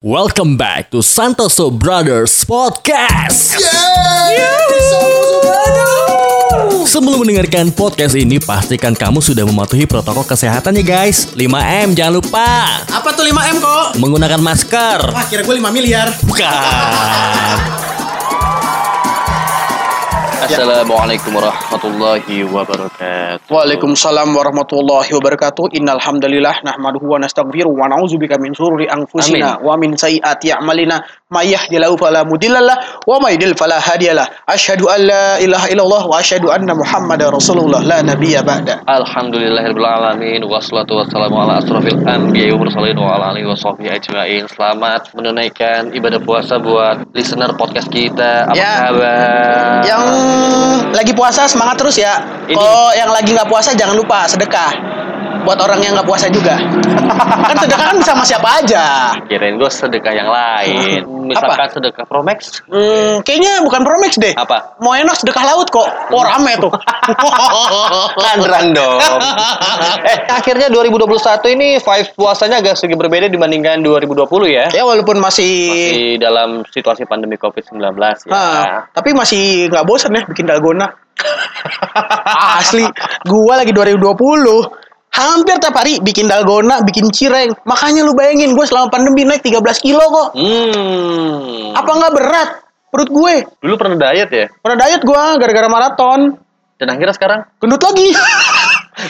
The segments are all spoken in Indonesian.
Welcome back to Santoso Brothers Podcast. Sebelum mendengarkan podcast ini, pastikan kamu sudah mematuhi protokol kesehatan ya guys. 5M jangan lupa. Apa tuh 5M kok? Menggunakan masker. Wah kira gue 5 miliar Bukan. Assalamualaikum warahmatullahi wabarakatuh. Waalaikumsalam warahmatullahi wabarakatuh. Innal hamdalillah nahmaduhu wa nastaghfiruh wa na'udzubika min syururi anfusina wa min sayyiati a'malina may yahdihillahu fala mudhillalah wa may yudlil fala hadiyalah asyhadu an la ilaha illallah wa asyhadu anna muhammadar rasulullah la nabiyya ba'da Alhamdulillahirabbil alamin wassalatu wassalamu ala asrofil anbiya'i wa mursalin wa ala alihi washabbihi ajmain. Selamat menunaikan ibadah puasa buat listener podcast kita. Apa Ya. kabar? Yang lagi puasa semangat terus ya Kalau yang lagi nggak puasa jangan lupa sedekah Buat orang yang nggak puasa juga Kan sedekah kan sama siapa aja kirain gue sedekah yang lain. Misalkan sedekah Promax Hmm, kayaknya bukan Promax deh. apa? Mau enak sedekah laut kok. Oh rame tuh. Kan random. eh, akhirnya 2021 ini vibe puasanya agak sedikit berbeda dibandingkan 2020 ya. ya walaupun masih, Masih dalam situasi pandemi Covid-19 ya. Ah, tapi masih nggak bosan ya bikin dalgona. Asli, gua lagi 2020 hampir tiap hari bikin dalgona, bikin cireng. Makanya lu bayangin gue selama pandemi naik 13 kilo kok. Hmm. Apa nggak berat perut gue? Dulu pernah diet ya? Pernah diet gua gara-gara maraton. Dan akhirnya sekarang Gendut lagi.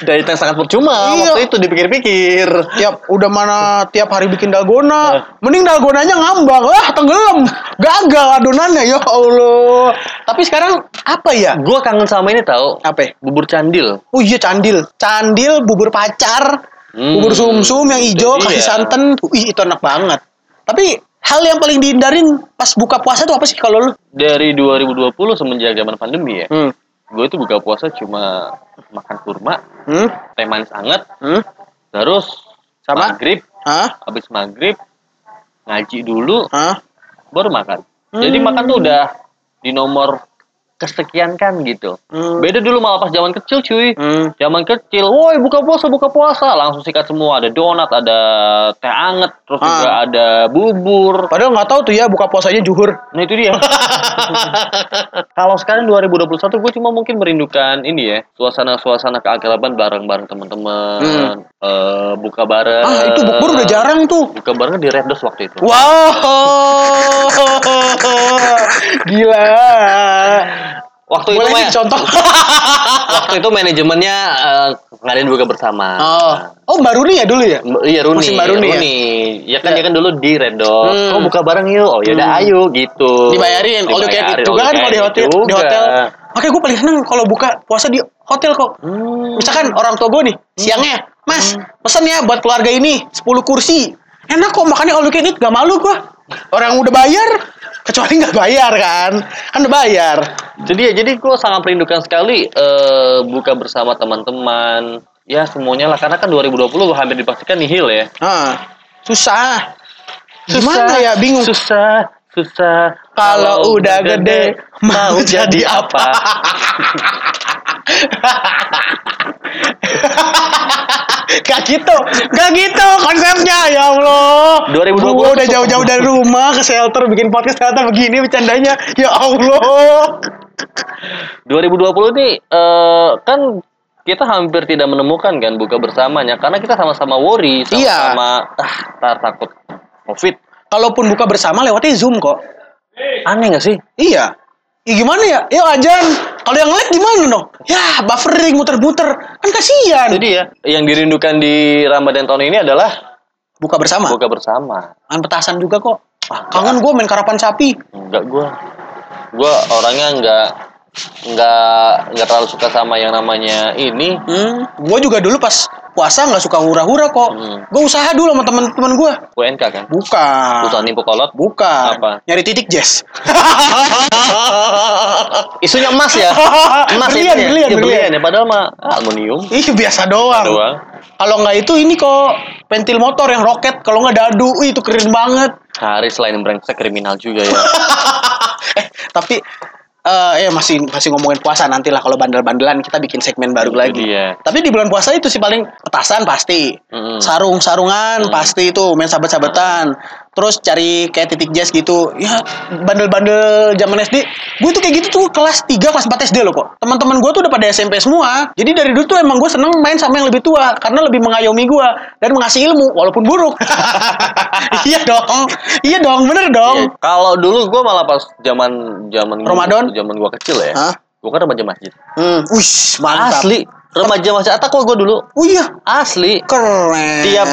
diet yang sangat percuma Iya. waktu itu dipikir-pikir. tiap udah mana tiap hari bikin dalgona mending dalgonanya ngambang ah tenggelam gagal adonannya ya Allah tapi sekarang apa ya Gua kangen sama ini tahu apa bubur candil. oh iya candil candil bubur pacar Hmm. bubur sumsum yang hijau Iya. kasih santan Wih, itu enak banget tapi hal yang paling dihindarin pas buka puasa tuh apa sih kalau lu Dari 2020 semenjak zaman pandemi ya. hmm. Gue itu buka puasa cuma makan kurma, Hmm? teh manis anget, Hmm? terus Sama? maghrib, Hah? habis maghrib ngaji dulu, Hah? baru makan. Jadi Hmm. makan tuh udah di nomor kesekian kan gitu. Hmm. Beda dulu malah pas zaman kecil cuy. Hmm. Zaman kecil, woi buka puasa, buka puasa. Langsung sikat semua. Ada donat, ada teh anget, terus Ah. juga ada bubur. Padahal nggak tahu tuh ya buka puasanya juhur. Nah itu dia. Kalau sekarang 2021 gue cuma mungkin merindukan ini ya. Suasana-suasana keakraban bareng-bareng teman-teman. Eh, buka bareng. Ah itu bukber udah jarang tuh. Buka bareng di Red Doors waktu itu. Wow, gila. Waktu itu Boleh Maya, nih contoh. waktu itu manajemennya eh, ngadain buka bersama. oh, oh baru nih ya dulu ya. M- Iya Runi, Musim baru nih ya? Runi. Ya, kan Ya. kan dulu di Red Doors. Hmm. Oh buka bareng yuk. Oh yaudah ayo gitu. Dibayarin, all you can eat juga kan kalau di can hotel. eat Di juga. hotel. Makanya gue paling seneng kalau buka puasa di hotel kok. Hmm. Misalkan orang tua gue nih siangnya, Mas, pesen ya buat keluarga ini 10 kursi. Enak kok makannya all you can eat, gak malu gue. Orang udah bayar, kecuali nggak bayar kan, kan udah bayar. Jadi ya, jadi gue sangat merindukan sekali eh, buka bersama teman-teman. Ya semuanya lah, karena kan 2020 hampir dipastikan nihil ya. Ah, susah. Gimana ya, bingung. Susah, susah. Kalau udah gede, mau jadi apa? Gak gitu, gak gitu konsepnya ya Allah. 2020 Gua udah jauh-jauh dari rumah ke shelter bikin podcast ternyata begini bercandanya. Ya Allah. 2020 nih eh, kan kita hampir tidak menemukan kan buka bersamanya karena kita sama-sama worry, Iya. sama-sama ah tar takut covid. Kalaupun buka bersama lewatnya Zoom kok. Aneh gak sih? Iya. Ya gimana ya? Ya ajan. Kalau yang lag gimana dong? Ya buffering muter-muter. Kan kasihan. Jadi ya, yang dirindukan di Ramadan tahun ini adalah Buka bersama. buka bersama. Main petasan juga kok. Kangen gue main karapan sapi. Enggak gua. Gua orangnya enggak enggak enggak terlalu suka sama yang namanya ini. Hmm, gue juga dulu pas puasa nggak suka hura-hura kok. Hmm. Gue usaha dulu sama teman-teman gue. WNK kan. Bukan. Usaha nipu kolot. Bukan. Apa? Nyari titik jazz. Isunya emas ya. Emas Berlian, itu ya. berlian, Ya, berlian. ya. Padahal mah aluminium Ih biasa doang. doang. Kalau nggak itu ini kok pentil motor yang roket. Kalau nggak dadu, Wih, itu keren banget. Haris selain brengsek kriminal juga ya. eh tapi eh ya masih masih ngomongin puasa nanti lah kalau bandel-bandelan kita bikin segmen baru Itu lagi. dia. Tapi di bulan puasa itu sih paling petasan pasti. Mm-mm. Sarung-sarungan pasti itu main sabet-sabetan. terus cari kayak titik jazz gitu. Ya bandel-bandel zaman SD. Gue tuh kayak gitu tuh kelas 3 kelas 4 SD loh kok. Teman-teman gue tuh udah pada SMP semua. Jadi dari dulu tuh emang gue seneng main sama yang lebih tua karena lebih mengayomi gue dan mengasih ilmu walaupun buruk. iya dong. Iya dong, bener dong. Iya, Kalau dulu gue malah pas zaman zaman gua- Ramadan? zaman gue kecil ya. Hah? Gue kan remaja masjid. Hmm, wih, mantap. Asli, remaja masjid Atak kok gue dulu. Oh iya, Asli. keren. Tiap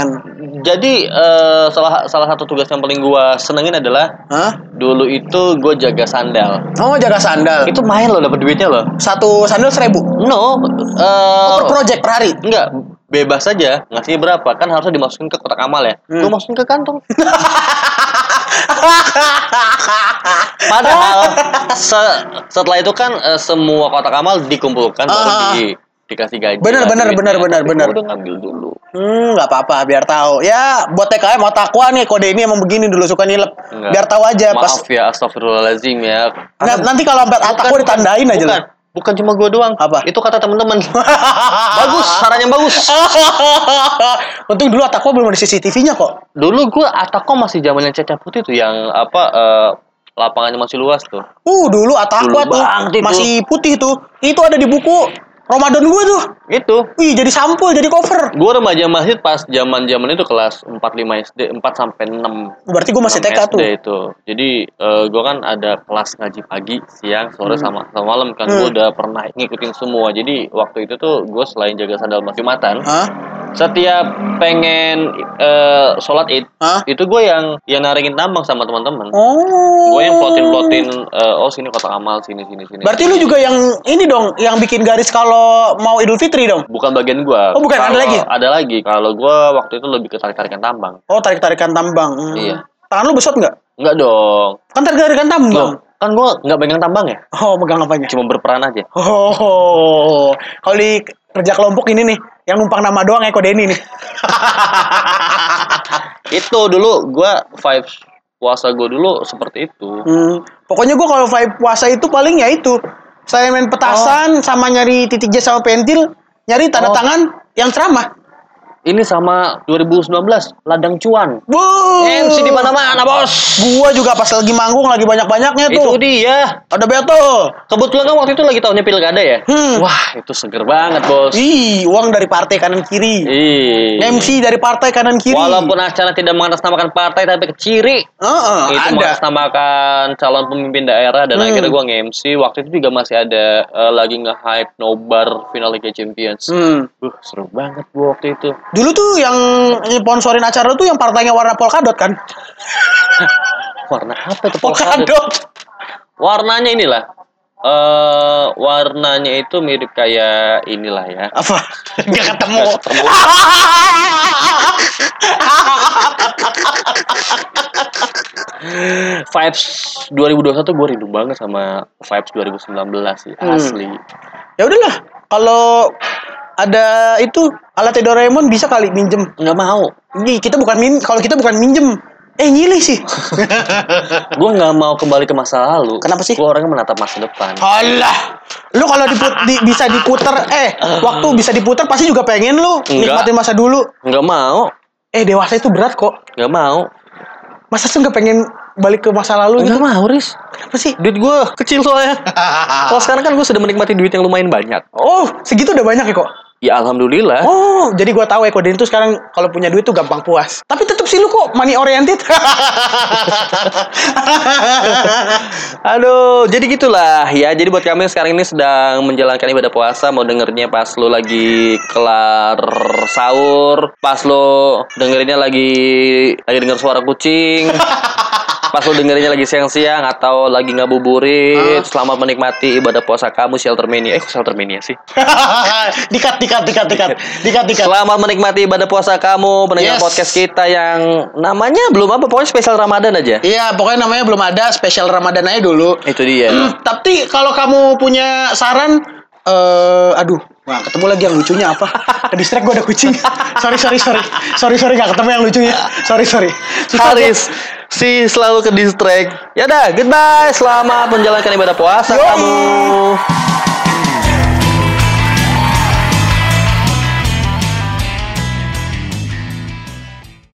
jadi eh, salah salah satu tugas yang paling gue senengin adalah Hah? dulu itu gue jaga sandal. Oh, jaga sandal. Itu main loh dapat duitnya loh. Satu sandal seribu. No, eh Per project per hari. enggak bebas saja ngasihnya berapa kan harusnya dimasukin ke kotak amal ya. Hmm. Gue masukin ke kantong. Padahal se- setelah itu kan eh, semua kotak amal dikumpulkan baru Ah. di dikasih gaji. Bener, lah bener, duitnya. bener, bener, Tapi bener. gua udah ngambil dulu. Hmm, nggak apa-apa, biar tahu. Ya, buat TKM mau takwa nih kode ini emang begini dulu suka nilep. Enggak. Biar tahu aja pas Maaf ya, astagfirullahaladzim ya. Nggak, nanti kalau sampai takwa ditandain aja bukan, loh. Bukan cuma gue doang. Apa? Itu kata temen-temen. bagus, sarannya bagus. Untung dulu takwa belum ada CCTV-nya kok. Dulu gue Atako masih zamannya Caca Putih tuh yang apa eh, lapangannya masih luas tuh. Uh, dulu Dulu tuh masih putih tuh. Itu ada di buku Ramadan gue tuh. Itu Wih, jadi sampul, jadi cover. gue remaja masjid pas zaman zaman itu kelas 4 5 SD 4 sampai 6 Berarti gue masih 6 TK SD tuh. itu. Jadi gue kan ada kelas ngaji pagi, siang, sore sama sama malam kan. Hmm. Gue udah pernah ngikutin semua. Jadi waktu itu tuh gue selain jaga sandal Jumatan, Hah? Setiap pengen eh, sholat id, Hah? itu gue yang yang naringin tambang sama teman-teman. Oh. Gue yang plotin plotin, oh sini kotak amal, sini sini sini. Berarti lu juga yang ini dong, yang bikin garis kalau mau Idul Fitri dong. bukan bagian gue. Oh, bukan, ada lagi? Ada lagi. Kalau gue waktu itu lebih ke tarik tarikan tambang. Oh, tarik-tarikan tambang. Hmm. Iya. Tangan lu besot nggak? Enggak dong. Kan tarik-tarikan tambang. Loh, kan gue nggak pegang tambang ya. Oh, megang apanya? Cuma berperan aja. Oh, kalau di kerja kelompok ini nih, yang numpang nama doang Eko Denny nih. itu dulu gue vibes puasa gue dulu seperti itu. Hmm, pokoknya gua kalau vibe puasa itu paling ya itu. Saya main petasan sama nyari titik jas sama pentil, nyari tanda Oh. tangan yang ceramah. Ini sama 2019 ladang cuan. Wuh. MC di mana-mana bos. Gua juga pas lagi manggung lagi banyak-banyaknya Itu tuh. dia. Ada Beto. Kebetulan kan waktu itu lagi tahunnya pilkada ya. Hmm. Wah itu seger banget bos. Ih, uang dari partai kanan kiri. Ih. MC dari partai kanan kiri. Walaupun acara tidak mengatasnamakan partai tapi keciri. Heeh, itu ada. mengatasnamakan calon pemimpin daerah dan Hmm. akhirnya gua nge-MC waktu itu juga masih ada eh, lagi nge-hype nobar final Liga Champions. Hmm. Uh, seru banget gua waktu itu. Dulu tuh yang sponsorin acara tuh yang partainya warna polkadot kan? Warna apa itu? polkadot? Polkadot. Warnanya inilah. eh warnanya itu mirip kayak inilah ya. Apa? Gak ketemu. Nggak ketemu. Vibes 2021 gue rindu banget sama vibes 2019 sih, Hmm. asli. ya udahlah, kalau ada itu alat Doraemon bisa kali minjem. Nggak mau. Nih, kita bukan min kalau kita bukan minjem. Eh nyilih sih. Gue nggak mau kembali ke masa lalu. Kenapa sih? Gue orangnya menatap masa depan. Alah. Lu kalau diput- di- bisa diputer eh waktu bisa diputer pasti juga pengen lu Enggak. nikmatin masa dulu. Nggak mau. Eh dewasa itu berat kok. Nggak mau. Masa sih nggak pengen balik ke masa lalu gitu? Nggak mau, Riz. Kenapa sih? Duit gue kecil soalnya. Kalau sekarang kan gue sudah menikmati duit yang lumayan banyak. Oh, segitu udah banyak ya kok. Ya alhamdulillah. Oh, jadi gua tahu Eko Den tuh sekarang kalau punya duit tuh gampang puas. Tapi tetap sih lu kok money oriented. Aduh, jadi gitulah ya. Jadi buat kami yang sekarang ini sedang menjalankan ibadah puasa, mau dengernya pas lo lagi kelar sahur, pas lo dengerinnya lagi lagi denger suara kucing, pas lo dengerinnya lagi siang-siang atau lagi ngabuburit, selamat menikmati ibadah puasa kamu shelter mania. Eh, kok shelter mania sih? dikat, dikat, dikat, dikat, dikat, dikat. Selamat menikmati ibadah puasa kamu, mendengar Yes. podcast kita yang namanya belum apa, pokoknya spesial Ramadan aja. Iya, pokoknya namanya belum ada spesial Ramadan aja dulu. Itu dia. Hmm, tapi kalau kamu punya saran, eh, aduh, wah ketemu lagi yang lucunya apa? Ke distract gue ada kucing. sorry, sorry, sorry, sorry, sorry, nggak ketemu yang lucunya. Sorry, sorry. Susah gua- Haris si selalu ke distract. Ya dah, goodbye. Selamat menjalankan ibadah puasa Yoi. kamu.